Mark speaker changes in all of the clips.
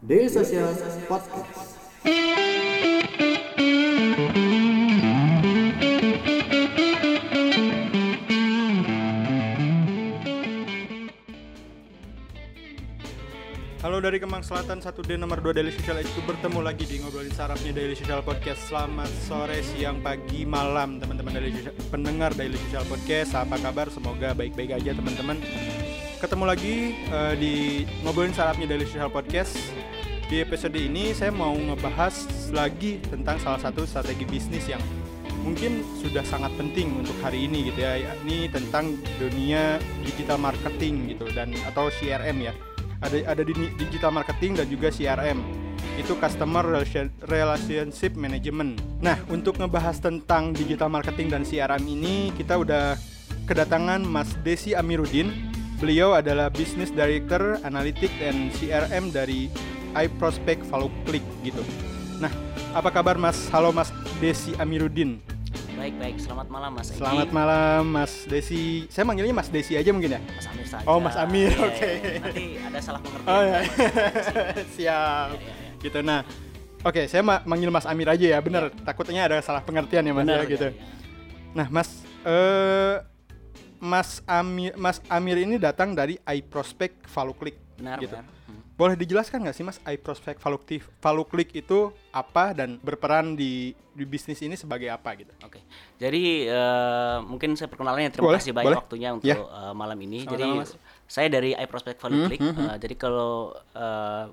Speaker 1: Daily Social Podcast.
Speaker 2: Halo dari Kemang Selatan 1D nomor 2 Daily Social itu bertemu lagi di ngobrolin sarafnya Daily Social Podcast. Selamat sore, siang, pagi, malam teman-teman Daily Social, pendengar Daily Social Podcast. Apa kabar? Semoga baik-baik aja teman-teman. Ketemu lagi eh, di ngobrolin sarafnya Daily Social Podcast. Di episode ini saya mau ngebahas lagi tentang salah satu strategi bisnis yang mungkin sudah sangat penting untuk hari ini gitu ya. Ini tentang dunia digital marketing gitu dan atau CRM ya ada ada di digital marketing dan juga CRM itu customer relation, relationship management. Nah, untuk ngebahas tentang digital marketing dan CRM ini kita udah kedatangan Mas Desi Amiruddin. Beliau adalah Business Director Analytics dan CRM dari iProspect Follow Click gitu. Nah, apa kabar Mas? Halo Mas Desi Amiruddin.
Speaker 3: Baik baik, selamat malam Mas Egi.
Speaker 2: Selamat malam Mas Desi. Saya manggilnya Mas Desi aja mungkin ya?
Speaker 3: Mas Amir saja.
Speaker 2: Oh, Mas Amir,
Speaker 3: Iya,
Speaker 2: oke.
Speaker 3: iya, iya. Nanti ada salah pengertian.
Speaker 2: Oh ya. Siap.
Speaker 3: Iya, iya, iya.
Speaker 2: Gitu. Nah, oke, saya ma- manggil Mas Amir aja ya. Bener. Takutnya ada salah pengertian ya Mas
Speaker 3: Benar,
Speaker 2: ya, gitu.
Speaker 3: iya, iya.
Speaker 2: Nah, Mas eh Mas Amir Mas Amir ini datang dari iProspect Follow Click.
Speaker 3: Benar,
Speaker 2: gitu.
Speaker 3: benar. Hmm.
Speaker 2: Boleh dijelaskan nggak sih Mas iProspect Follow Click itu apa dan berperan di di bisnis ini sebagai apa gitu?
Speaker 3: Oke. Jadi eh, mungkin saya perkenalannya terima
Speaker 2: Boleh,
Speaker 3: kasih banyak
Speaker 2: boleh.
Speaker 3: waktunya untuk
Speaker 2: Ya.
Speaker 3: eh, malam ini. Jadi
Speaker 2: Mas.
Speaker 3: saya dari iProspect Value
Speaker 2: Hmm,
Speaker 3: Click.
Speaker 2: hmm,
Speaker 3: Eh, jadi kalau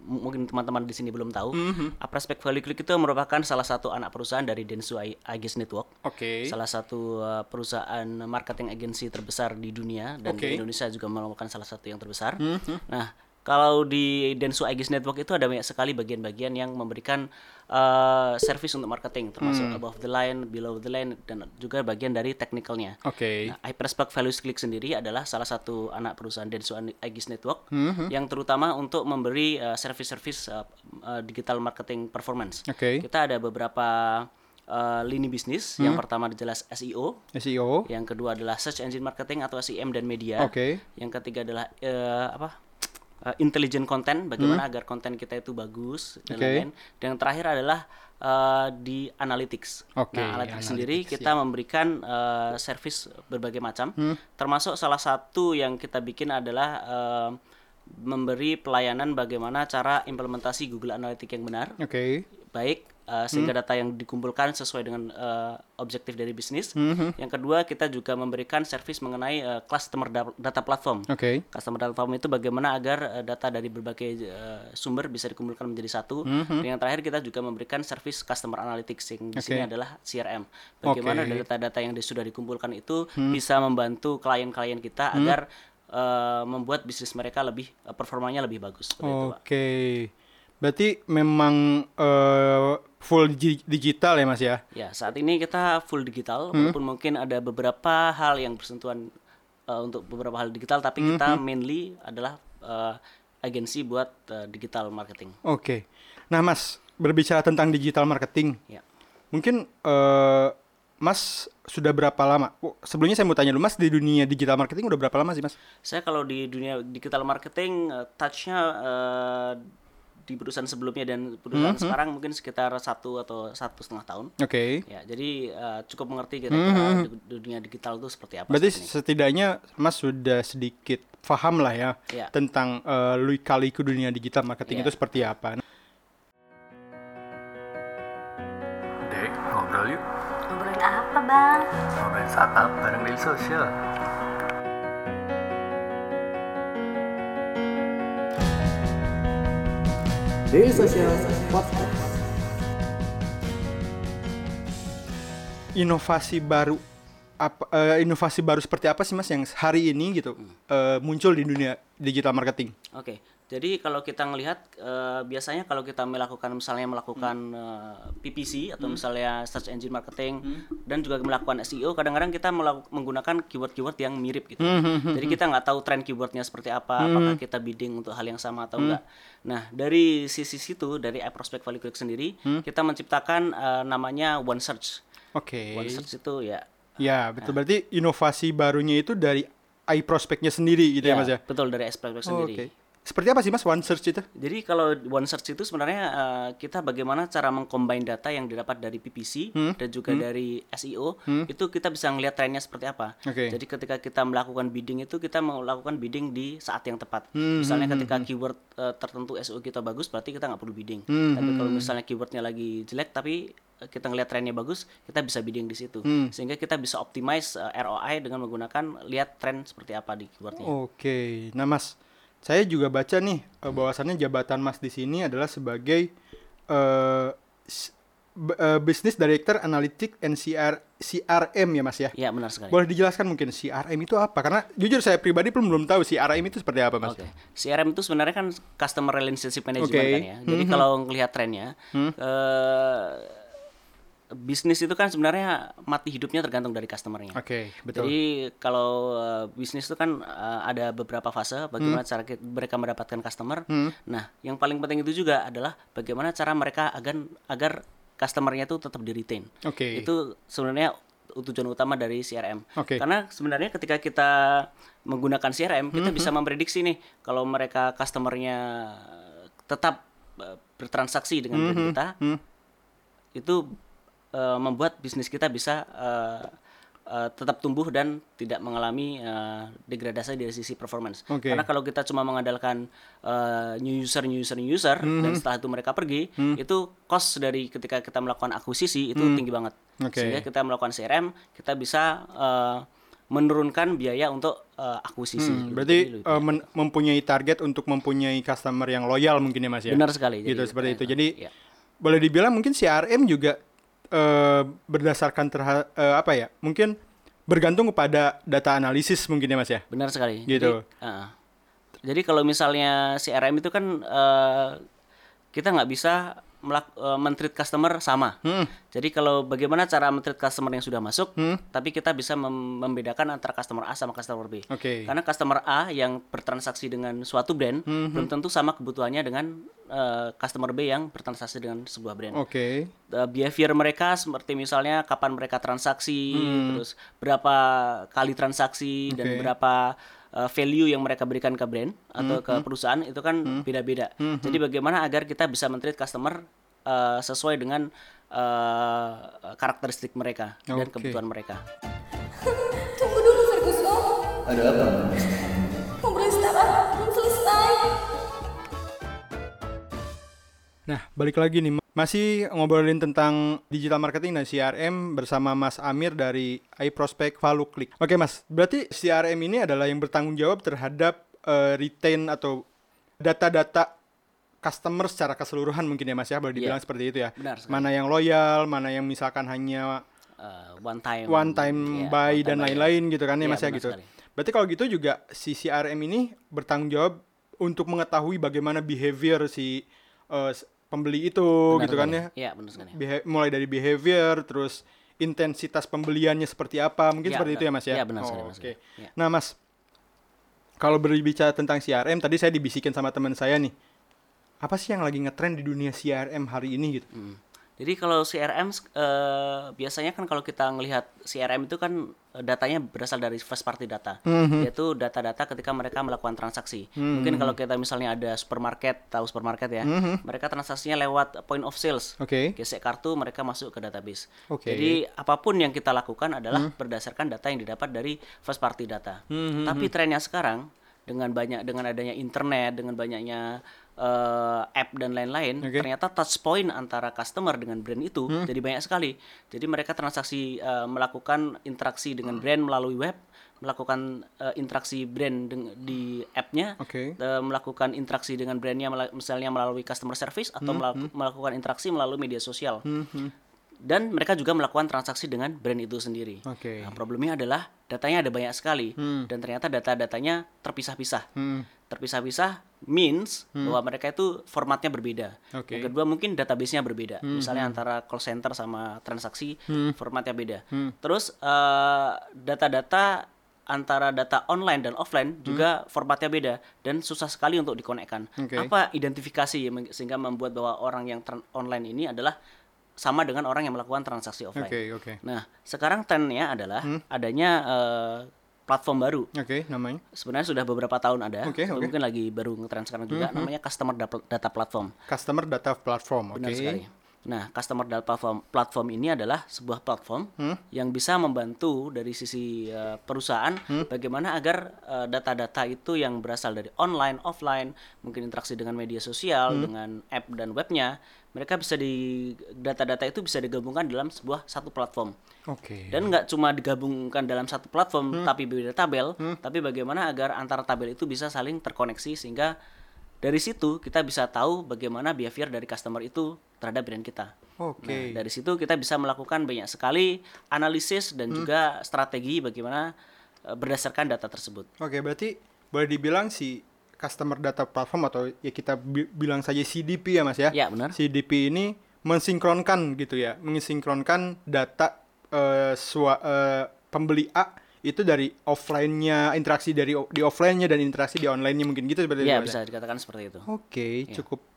Speaker 3: m- mungkin teman-teman di sini belum tahu,
Speaker 2: Mhm.
Speaker 3: iProspect Value Click itu merupakan salah satu anak perusahaan dari Densu Aegis Network.
Speaker 2: Oke.
Speaker 3: Salah satu uh, perusahaan marketing agency terbesar di dunia dan
Speaker 2: Oke.
Speaker 3: di Indonesia juga merupakan salah satu yang terbesar.
Speaker 2: Mhm.
Speaker 3: Nah, kalau di Densu Aegis Network itu ada banyak sekali bagian-bagian yang memberikan uh, service untuk marketing, termasuk
Speaker 2: Hmm.
Speaker 3: above the line, below the line, dan juga bagian dari technicalnya.
Speaker 2: Oke.
Speaker 3: Nah, Hyperspark Values Click sendiri adalah salah satu anak perusahaan Densu Aegis Network
Speaker 2: Mhm.
Speaker 3: yang terutama untuk memberi uh, service-service uh, uh, digital marketing performance.
Speaker 2: Oke.
Speaker 3: Kita ada beberapa uh, lini bisnis.
Speaker 2: Hmm.
Speaker 3: Yang pertama jelas SEO,
Speaker 2: SEO.
Speaker 3: yang kedua adalah search engine marketing atau SEM dan media.
Speaker 2: Oke.
Speaker 3: Yang ketiga adalah eh, apa? Eh, intelligent content, bagaimana
Speaker 2: Hmm.
Speaker 3: agar konten kita itu bagus dan
Speaker 2: Oke.
Speaker 3: lain-lain. Dan yang terakhir adalah eh, di analytics.
Speaker 2: Oke,
Speaker 3: nah, analytics sendiri
Speaker 2: analytics,
Speaker 3: kita memberikan eh, service berbagai macam.
Speaker 2: Hmm.
Speaker 3: Termasuk salah satu yang kita bikin adalah eh, memberi pelayanan bagaimana cara implementasi Google Analytics yang benar
Speaker 2: Oke.
Speaker 3: baik uh, sehingga data yang dikumpulkan sesuai dengan uh, objektif dari bisnis. Yang kedua kita juga memberikan service mengenai uh, customer da- data platform.
Speaker 2: Oke.
Speaker 3: Customer data platform itu bagaimana agar uh, data dari berbagai uh, sumber bisa dikumpulkan menjadi satu. Dan yang terakhir kita juga memberikan service customer analytics yang di sini
Speaker 2: Oke.
Speaker 3: adalah CRM. Bagaimana
Speaker 2: Oke.
Speaker 3: data-data yang sudah dikumpulkan itu bisa membantu klien-klien kita agar uh, membuat bisnis mereka lebih uh, performanya lebih bagus. Itu.
Speaker 2: Oke. Berarti memang eh, full digi- digital ya Mas ya?
Speaker 3: Ya, saat ini kita full digital, walaupun mungkin ada beberapa hal yang bersentuhan uh, untuk beberapa hal digital, tapi kita mainly adalah uh, agensi buat uh, digital marketing.
Speaker 2: Oke. Nah, Mas, berbicara tentang digital marketing,
Speaker 3: Ya.
Speaker 2: mungkin eh, Mas sudah berapa lama? Oh, sebelumnya saya mau tanya dulu, Mas di dunia digital marketing udah berapa lama sih, Mas?
Speaker 3: Saya kalau di dunia digital marketing uh, touch-nya uh, di perusahaan sebelumnya dan perusahaan sekarang mungkin sekitar satu atau satu setengah tahun.
Speaker 2: Oke.
Speaker 3: Ya, jadi uh, cukup mengerti kira-kira di- dunia digital itu seperti apa.
Speaker 2: Berarti setidaknya Mas sudah sedikit paham lah ya
Speaker 3: Ya.
Speaker 2: tentang eh, lika-liku dunia digital marketing
Speaker 3: Ya.
Speaker 2: itu seperti apa.
Speaker 4: Dek, ngobrol yuk.
Speaker 5: Ngobrolin apa bang?
Speaker 4: Ngobrolin startup bareng Daily Social.
Speaker 1: Daily Social Podcast.
Speaker 2: Inovasi baru apa eh, inovasi baru seperti apa sih Mas yang hari ini gitu eh, muncul di dunia digital marketing?
Speaker 3: Oke, jadi kalau kita melihat eh, biasanya kalau kita melakukan misalnya melakukan eh, PPC atau misalnya search engine marketing dan juga melakukan SEO, kadang-kadang kita menggunakan keyword-keyword yang mirip gitu. Jadi kita nggak tahu tren keywordnya seperti apa, apakah kita bidding untuk hal yang sama atau enggak. Nah dari sisi situ dari iProspect Value Click sendiri, kita menciptakan eh, namanya One Search.
Speaker 2: Oke.
Speaker 3: One Search itu ya
Speaker 2: Ya, betul. Berarti inovasi barunya itu dari iProspect-nya sendiri gitu ya, Mas ya?
Speaker 3: betul dari iProspect
Speaker 2: Oh,
Speaker 3: sendiri.
Speaker 2: Oke. Seperti apa sih Mas One Search itu?
Speaker 3: Jadi kalau One Search itu sebenarnya eh, kita bagaimana cara mengcombine data yang didapat dari PPC
Speaker 2: Hmm.
Speaker 3: dan juga dari SEO itu kita bisa ngelihat trennya seperti apa.
Speaker 2: Oke.
Speaker 3: Jadi ketika kita melakukan bidding itu kita melakukan bidding di saat yang tepat.
Speaker 2: Hmm,
Speaker 3: Misalnya ketika keyword eh, tertentu SEO kita bagus berarti kita nggak perlu bidding.
Speaker 2: Hmm,
Speaker 3: Tapi kalau misalnya keywordnya lagi jelek tapi eh, kita ngelihat trennya bagus, kita bisa bidding di situ.
Speaker 2: Hmm.
Speaker 3: Sehingga kita bisa optimize eh, ROI dengan menggunakan lihat tren seperti apa di keywordnya.
Speaker 2: Oke, nah Mas, saya juga baca nih eh, bahwasannya jabatan Mas di sini adalah sebagai eh, b- eh, Business Director Analytics and CR, CRM ya Mas ya.
Speaker 3: Iya benar sekali.
Speaker 2: Boleh dijelaskan mungkin CRM itu apa? Karena jujur saya pribadi pun belum tahu CRM itu seperti apa Mas.
Speaker 3: Oke, CRM itu sebenarnya kan customer relationship management
Speaker 2: Oke.
Speaker 3: kan ya. Jadi kalau ngelihat trennya, eh, bisnis itu kan sebenarnya mati hidupnya tergantung dari customernya.
Speaker 2: Oke, betul.
Speaker 3: Jadi kalau eh, bisnis itu kan eh, ada beberapa fase bagaimana cara ki- mereka mendapatkan customer. Nah, yang paling penting itu juga adalah bagaimana cara mereka agar agar customernya itu tetap di retain.
Speaker 2: Oke.
Speaker 3: Itu sebenarnya tujuan utama dari CRM.
Speaker 2: Oke.
Speaker 3: Karena sebenarnya ketika kita menggunakan CRM, kita bisa memprediksi nih kalau mereka customernya tetap eh, bertransaksi dengan brand kita, itu eh, membuat bisnis kita bisa eh, eh, tetap tumbuh dan tidak mengalami eh, degradasi dari sisi performance.
Speaker 2: Oke.
Speaker 3: Karena kalau kita cuma mengandalkan eh, new user, new user, new user, dan setelah itu mereka pergi, itu cost dari ketika kita melakukan akuisisi itu tinggi banget.
Speaker 2: Oke.
Speaker 3: Sehingga kita melakukan CRM, kita bisa eh, menurunkan biaya untuk eh, akuisisi.
Speaker 2: Hmm, berarti eh, men- mempunyai target untuk mempunyai customer yang loyal mungkin ya Mas ya.
Speaker 3: benar sekali.
Speaker 2: Gitu
Speaker 3: Jadi,
Speaker 2: seperti itu. Jadi
Speaker 3: iya.
Speaker 2: boleh dibilang mungkin CRM juga eh, berdasarkan terha- eh, apa ya? Mungkin bergantung kepada data analisis mungkin ya Mas ya.
Speaker 3: Benar sekali.
Speaker 2: Gitu.
Speaker 3: Jadi, uh, jadi kalau misalnya CRM itu kan uh, kita nggak bisa melak- uh, men-treat customer sama.
Speaker 2: Hmm.
Speaker 3: Jadi kalau bagaimana cara men-treat customer yang sudah masuk, tapi kita bisa mem- membedakan antara customer A sama customer B.
Speaker 2: Oke.
Speaker 3: Karena customer A yang bertransaksi dengan suatu brand
Speaker 2: Hmm,
Speaker 3: belum tentu sama kebutuhannya dengan uh, customer B yang bertransaksi dengan sebuah brand
Speaker 2: Oke.
Speaker 3: uh, behavior mereka seperti misalnya kapan mereka transaksi, terus berapa kali transaksi dan
Speaker 2: Hmm. Oke.
Speaker 3: berapa uh, value yang mereka berikan ke brand atau ke perusahaan itu kan beda-beda. Jadi bagaimana agar kita bisa men-treat customer uh, sesuai dengan uh, karakteristik mereka dan
Speaker 2: Oke.
Speaker 3: kebutuhan mereka.
Speaker 5: Tunggu dulu Ferguson. Ada apa? Startup belum selesai.
Speaker 2: Nah, balik lagi nih masih ngobrolin tentang digital marketing dan CRM bersama Mas Amir dari iProspect Value Click. Oke, Mas. Berarti CRM ini adalah yang bertanggung jawab terhadap eh, retain atau data-data customer secara keseluruhan mungkin ya Mas ya boleh dibilang
Speaker 3: Iya.
Speaker 2: seperti itu ya.
Speaker 3: Benar sekali.
Speaker 2: Mana yang loyal, mana yang misalkan hanya
Speaker 3: Uh, one time
Speaker 2: one time
Speaker 3: Iya,
Speaker 2: buy
Speaker 3: one time
Speaker 2: dan
Speaker 3: buy.
Speaker 2: lain-lain gitu kan ya
Speaker 3: Iya,
Speaker 2: Mas ya gitu.
Speaker 3: sekali.
Speaker 2: Berarti kalau gitu juga si CRM ini bertanggung jawab untuk mengetahui bagaimana behavior si s- pembeli itu
Speaker 3: Benar
Speaker 2: gitu kan
Speaker 3: sekali.
Speaker 2: ya.
Speaker 3: Iya, benar sekali.
Speaker 2: Beha- mulai dari behavior terus intensitas pembeliannya seperti apa mungkin
Speaker 3: Iya,
Speaker 2: seperti itu ya
Speaker 3: benar.
Speaker 2: Mas ya.
Speaker 3: Iya, benar sekali,
Speaker 2: Oh,
Speaker 3: benar
Speaker 2: Oke.
Speaker 3: sekali. Iya.
Speaker 2: Nah Mas, kalau berbicara tentang CRM tadi saya dibisikin sama teman saya nih. Apa sih yang lagi ngetrend di dunia CRM hari ini gitu?
Speaker 3: Hmm. Jadi kalau CRM eh, biasanya kan kalau kita ngelihat CRM itu kan eh, datanya berasal dari first party data,
Speaker 2: Mhm.
Speaker 3: yaitu data-data ketika mereka melakukan transaksi. Mungkin kalau kita misalnya ada supermarket, tahu supermarket ya,
Speaker 2: Mhm.
Speaker 3: mereka transaksinya lewat point of sales.
Speaker 2: Oke.
Speaker 3: Gesek kartu mereka masuk ke database.
Speaker 2: Oke.
Speaker 3: Jadi apa pun yang kita lakukan adalah berdasarkan data yang didapat dari first party data. Tapi trennya sekarang dengan banyak dengan adanya internet, dengan banyaknya eh, app dan lain-lain,
Speaker 2: Oke.
Speaker 3: ternyata touch point antara customer dengan brand itu jadi banyak sekali. Jadi mereka transaksi eh, melakukan interaksi dengan brand melalui web, melakukan eh, interaksi brand di app-nya,
Speaker 2: Oke.
Speaker 3: eh, melakukan interaksi dengan brandnya misalnya melalui customer service atau melaku- melakukan interaksi melalui media sosial dan mereka juga melakukan transaksi dengan brand itu sendiri.
Speaker 2: Oke.
Speaker 3: Nah, problemnya adalah datanya ada banyak sekali dan ternyata data-datanya terpisah-pisah.
Speaker 2: Hmm.
Speaker 3: Terpisah-pisah means bahwa mereka itu formatnya berbeda.
Speaker 2: Oke.
Speaker 3: Yang kedua mungkin database-nya berbeda. Misalnya antara call center sama transaksi formatnya beda. Terus eh, data-data antara data online dan offline juga formatnya beda dan susah sekali untuk dikonekkan.
Speaker 2: Oke.
Speaker 3: Apa identifikasi sehingga membuat bahwa orang yang online ini adalah sama dengan orang yang melakukan transaksi offline.
Speaker 2: Oke, oke.
Speaker 3: Nah, sekarang trennya adalah adanya eh, platform baru.
Speaker 2: Oke, namanya.
Speaker 3: Sebenarnya sudah beberapa tahun ada,
Speaker 2: Oke,
Speaker 3: tapi
Speaker 2: oke.
Speaker 3: mungkin lagi baru ngetren sekarang juga. Namanya customer data, platform.
Speaker 2: Customer data platform, oke.
Speaker 3: Benar sekali. Nah, customer data platform platform ini adalah sebuah platform yang bisa membantu dari sisi eh, perusahaan bagaimana agar eh, data-data itu yang berasal dari online, offline, mungkin interaksi dengan media sosial, dengan app dan webnya, mereka bisa di data-data itu bisa digabungkan dalam sebuah satu platform.
Speaker 2: Oke.
Speaker 3: Dan nggak cuma digabungkan dalam satu platform tapi berbeda tabel, tapi bagaimana agar antara tabel itu bisa saling terkoneksi sehingga dari situ kita bisa tahu bagaimana behavior dari customer itu terhadap brand kita.
Speaker 2: Oke.
Speaker 3: Nah, dari situ kita bisa melakukan banyak sekali analisis dan juga strategi bagaimana eh, berdasarkan data tersebut.
Speaker 2: Oke, berarti boleh dibilang si customer data platform atau ya kita bi- bilang saja CDP ya Mas ya.
Speaker 3: Ya, benar.
Speaker 2: CDP ini mensinkronkan gitu ya, mensinkronkan data eh, sua- eh, pembeli A itu dari offline-nya, interaksi dari di offline-nya dan interaksi di online-nya mungkin gitu seperti
Speaker 3: Ya,
Speaker 2: itu, Mas
Speaker 3: bisa dikatakan seperti itu.
Speaker 2: Oke, cukup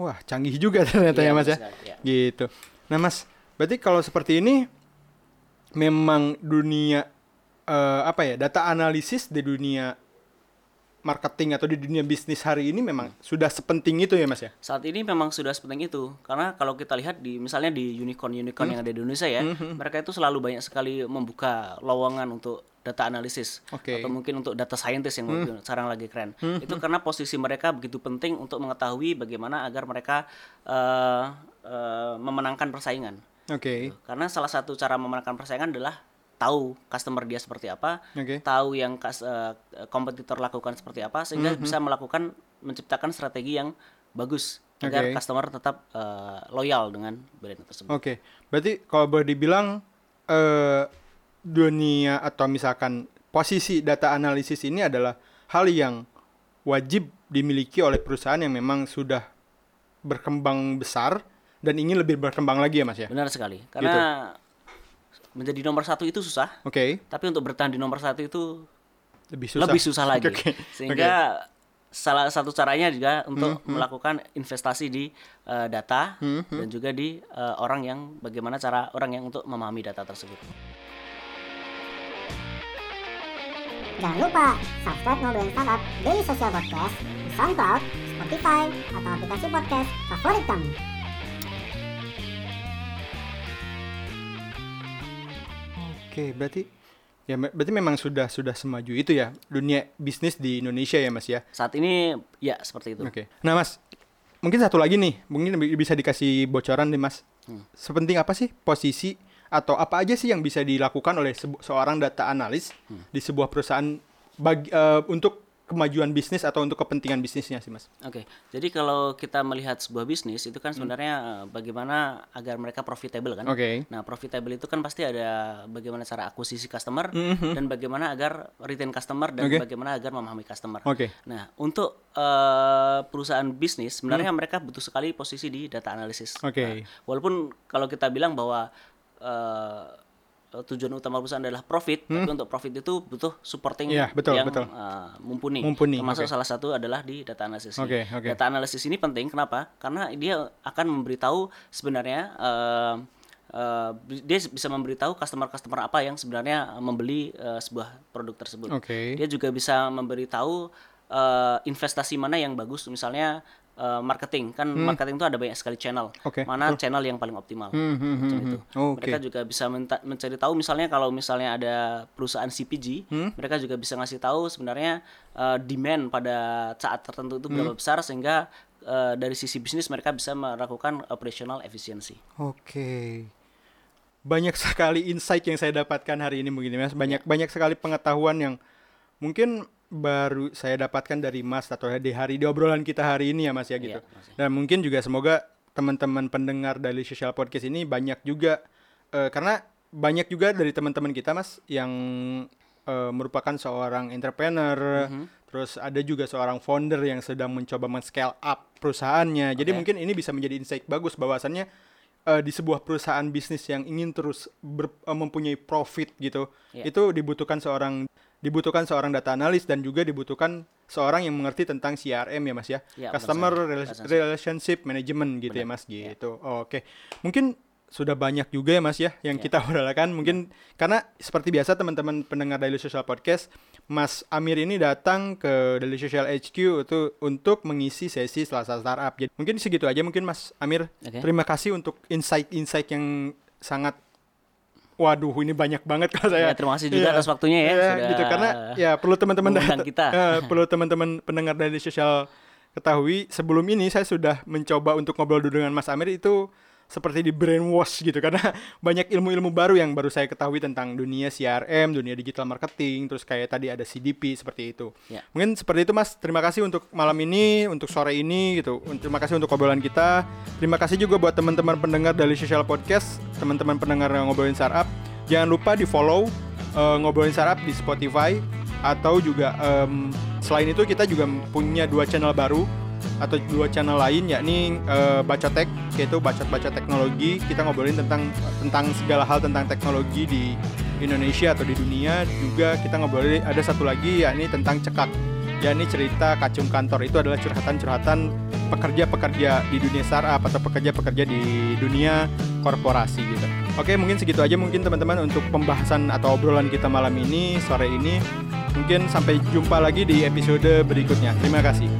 Speaker 2: wah canggih juga ternyata
Speaker 3: Iya,
Speaker 2: ya Mas ya.
Speaker 3: ya.
Speaker 2: Gitu. Nah, Mas, berarti kalau seperti ini memang dunia eh, apa ya? Data analisis di dunia marketing atau di dunia bisnis hari ini memang sudah sepenting itu ya, Mas ya?
Speaker 3: Saat ini memang sudah sepenting itu karena kalau kita lihat di misalnya di unicorn-unicorn
Speaker 2: Hmm.
Speaker 3: yang ada di Indonesia ya, mereka itu selalu banyak sekali membuka lowongan untuk data analisis.
Speaker 2: Hmm.
Speaker 3: atau mungkin untuk data scientist yang mungkin sekarang lagi keren. Itu karena posisi mereka begitu penting untuk mengetahui bagaimana agar mereka eh, eh, memenangkan persaingan.
Speaker 2: Oke.
Speaker 3: Karena salah satu cara memenangkan persaingan adalah tahu customer dia seperti apa,
Speaker 2: Oke.
Speaker 3: tahu yang kas- eh, kompetitor lakukan seperti apa, sehingga
Speaker 2: Mhm.
Speaker 3: bisa melakukan menciptakan strategi yang bagus agar
Speaker 2: Oke.
Speaker 3: customer tetap eh, loyal dengan brand tersebut.
Speaker 2: Oke. Berarti kalau boleh dibilang eh dunia atau misalkan posisi data analisis ini adalah hal yang wajib dimiliki oleh perusahaan yang memang sudah berkembang besar dan ingin lebih berkembang lagi ya Mas ya.
Speaker 3: Benar sekali, karena menjadi nomor satu itu susah,
Speaker 2: Oke,
Speaker 3: tapi untuk bertahan di nomor satu itu
Speaker 2: lebih susah.
Speaker 3: lebih susah lagi.
Speaker 2: Oke,
Speaker 3: Sehingga salah satu caranya juga untuk melakukan investasi di eh, data dan juga di eh, orang yang bagaimana cara orang yang untuk memahami data tersebut.
Speaker 6: Jangan lupa subscribe Ngobrolin Startup Daily Social Podcast di SoundCloud, Spotify, atau aplikasi podcast favorit kamu.
Speaker 2: Oke, berarti ya berarti memang sudah sudah semaju itu ya dunia bisnis di Indonesia ya Mas ya.
Speaker 3: Saat ini ya seperti itu.
Speaker 2: Oke. Nah, Mas, mungkin satu lagi nih, mungkin bi- bisa dikasih bocoran nih, Mas. Sepenting apa sih posisi atau apa aja sih yang bisa dilakukan oleh seorang data analis di sebuah perusahaan bagi, eh, untuk kemajuan bisnis atau untuk kepentingan bisnisnya sih, Mas?
Speaker 3: Oke, jadi kalau kita melihat sebuah bisnis itu kan sebenarnya eh, bagaimana agar mereka profitable kan?
Speaker 2: Oke.
Speaker 3: Nah, profitable itu kan pasti ada bagaimana cara akuisisi customer dan bagaimana agar retain customer dan
Speaker 2: Oke.
Speaker 3: bagaimana agar memahami customer.
Speaker 2: Oke.
Speaker 3: Nah, untuk eh, perusahaan bisnis sebenarnya mereka butuh sekali posisi di data analisis.
Speaker 2: Oke.
Speaker 3: Nah, walaupun kalau kita bilang bahwa eh, tujuan utama perusahaan adalah profit, tapi untuk profit itu butuh supporting
Speaker 2: Hmm. Iya, betul,
Speaker 3: yang
Speaker 2: betul.
Speaker 3: eh, mumpuni.
Speaker 2: Mumpuni,
Speaker 3: Termasuk
Speaker 2: oke.
Speaker 3: salah satu adalah di data analisis. ini.
Speaker 2: Oke, oke.
Speaker 3: Data analisis ini penting kenapa? Karena dia akan memberitahu sebenarnya eh, eh, dia bisa memberitahu customer-customer apa yang sebenarnya membeli eh, sebuah produk tersebut.
Speaker 2: Oke.
Speaker 3: Dia juga bisa memberitahu eh, investasi mana yang bagus, misalnya eh, marketing kan marketing itu ada banyak sekali channel.
Speaker 2: Hmm. Oke,
Speaker 3: Mana channel yang paling optimal.
Speaker 2: Hmm, hmm,
Speaker 3: Macam
Speaker 2: hmm,
Speaker 3: itu.
Speaker 2: hmm. Oke.
Speaker 3: Mereka juga bisa menta- mencari tahu misalnya kalau misalnya ada perusahaan CPG,
Speaker 2: Hmm?
Speaker 3: mereka juga bisa ngasih tahu sebenarnya eh, demand pada saat tertentu itu
Speaker 2: Hmm?
Speaker 3: berapa besar sehingga eh, dari sisi bisnis mereka bisa melakukan operational efficiency.
Speaker 2: Oke. Banyak sekali insight yang saya dapatkan hari ini begini Mas. Banyak banyak sekali pengetahuan yang mungkin baru saya dapatkan dari Mas atau di hari di obrolan kita hari ini ya Mas ya gitu.
Speaker 3: Iya, Mas.
Speaker 2: Dan mungkin juga semoga teman-teman pendengar dari Social Podcast ini banyak juga eh, karena banyak juga dari teman-teman kita Mas yang eh, merupakan seorang entrepreneur, terus ada juga seorang founder yang sedang mencoba men-scale up perusahaannya. Jadi
Speaker 3: Oke.
Speaker 2: mungkin ini bisa menjadi insight bagus bahwasannya eh, di sebuah perusahaan bisnis yang ingin terus ber- eh, mempunyai profit gitu,
Speaker 3: Iya.
Speaker 2: itu dibutuhkan seorang dibutuhkan seorang data analis dan juga dibutuhkan seorang yang mengerti tentang CRM ya Mas ya.
Speaker 3: Iya, benar
Speaker 2: Customer
Speaker 3: Relationship.
Speaker 2: relationship management gitu ya Mas gitu. Oh, Oke. Mungkin sudah banyak juga ya Mas ya yang kita obrolan mungkin karena seperti biasa teman-teman pendengar Daily Social Podcast Mas Amir ini datang ke Daily Social HQ itu untuk mengisi sesi Selasa Startup. Jadi mungkin segitu aja mungkin Mas Amir.
Speaker 3: Oke.
Speaker 2: Terima kasih untuk insight-insight yang sangat Waduh, ini banyak banget kalau saya.
Speaker 3: Ya, terima kasih juga
Speaker 2: Iya.
Speaker 3: atas waktunya ya,
Speaker 2: Iya,
Speaker 3: sudah
Speaker 2: gitu karena ya perlu teman-teman
Speaker 3: kita.
Speaker 2: eh, perlu teman-teman pendengar dari sosial ketahui sebelum ini saya sudah mencoba untuk ngobrol dulu dengan Mas Amir itu seperti di brainwash gitu karena banyak ilmu-ilmu baru yang baru saya ketahui tentang dunia CRM, dunia digital marketing, terus kayak tadi ada CDP seperti itu.
Speaker 3: Ya.
Speaker 2: Mungkin seperti itu Mas. Terima kasih untuk malam ini, untuk sore ini gitu. Terima kasih untuk obrolan kita. Terima kasih juga buat teman-teman pendengar dari Social Podcast, teman-teman pendengar yang ngobrolin startup. Jangan lupa di follow eh, ngobrolin startup di Spotify atau juga em, selain itu kita juga punya dua channel baru atau dua channel lain yakni eh, Bacotek yaitu bacot-bacot teknologi kita ngobrolin tentang tentang segala hal tentang teknologi di Indonesia atau di dunia juga kita ngobrolin ada satu lagi yakni tentang cekak yakni cerita kacung kantor itu adalah curhatan-curhatan pekerja-pekerja di dunia startup atau pekerja-pekerja di dunia korporasi gitu. Oke, mungkin segitu aja mungkin teman-teman untuk pembahasan atau obrolan kita malam ini sore ini. Mungkin sampai jumpa lagi di episode berikutnya. Terima kasih.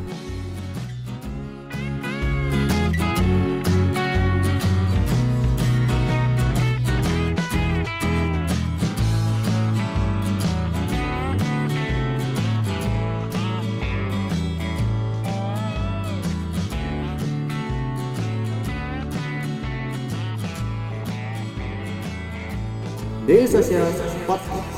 Speaker 1: Social Podcast.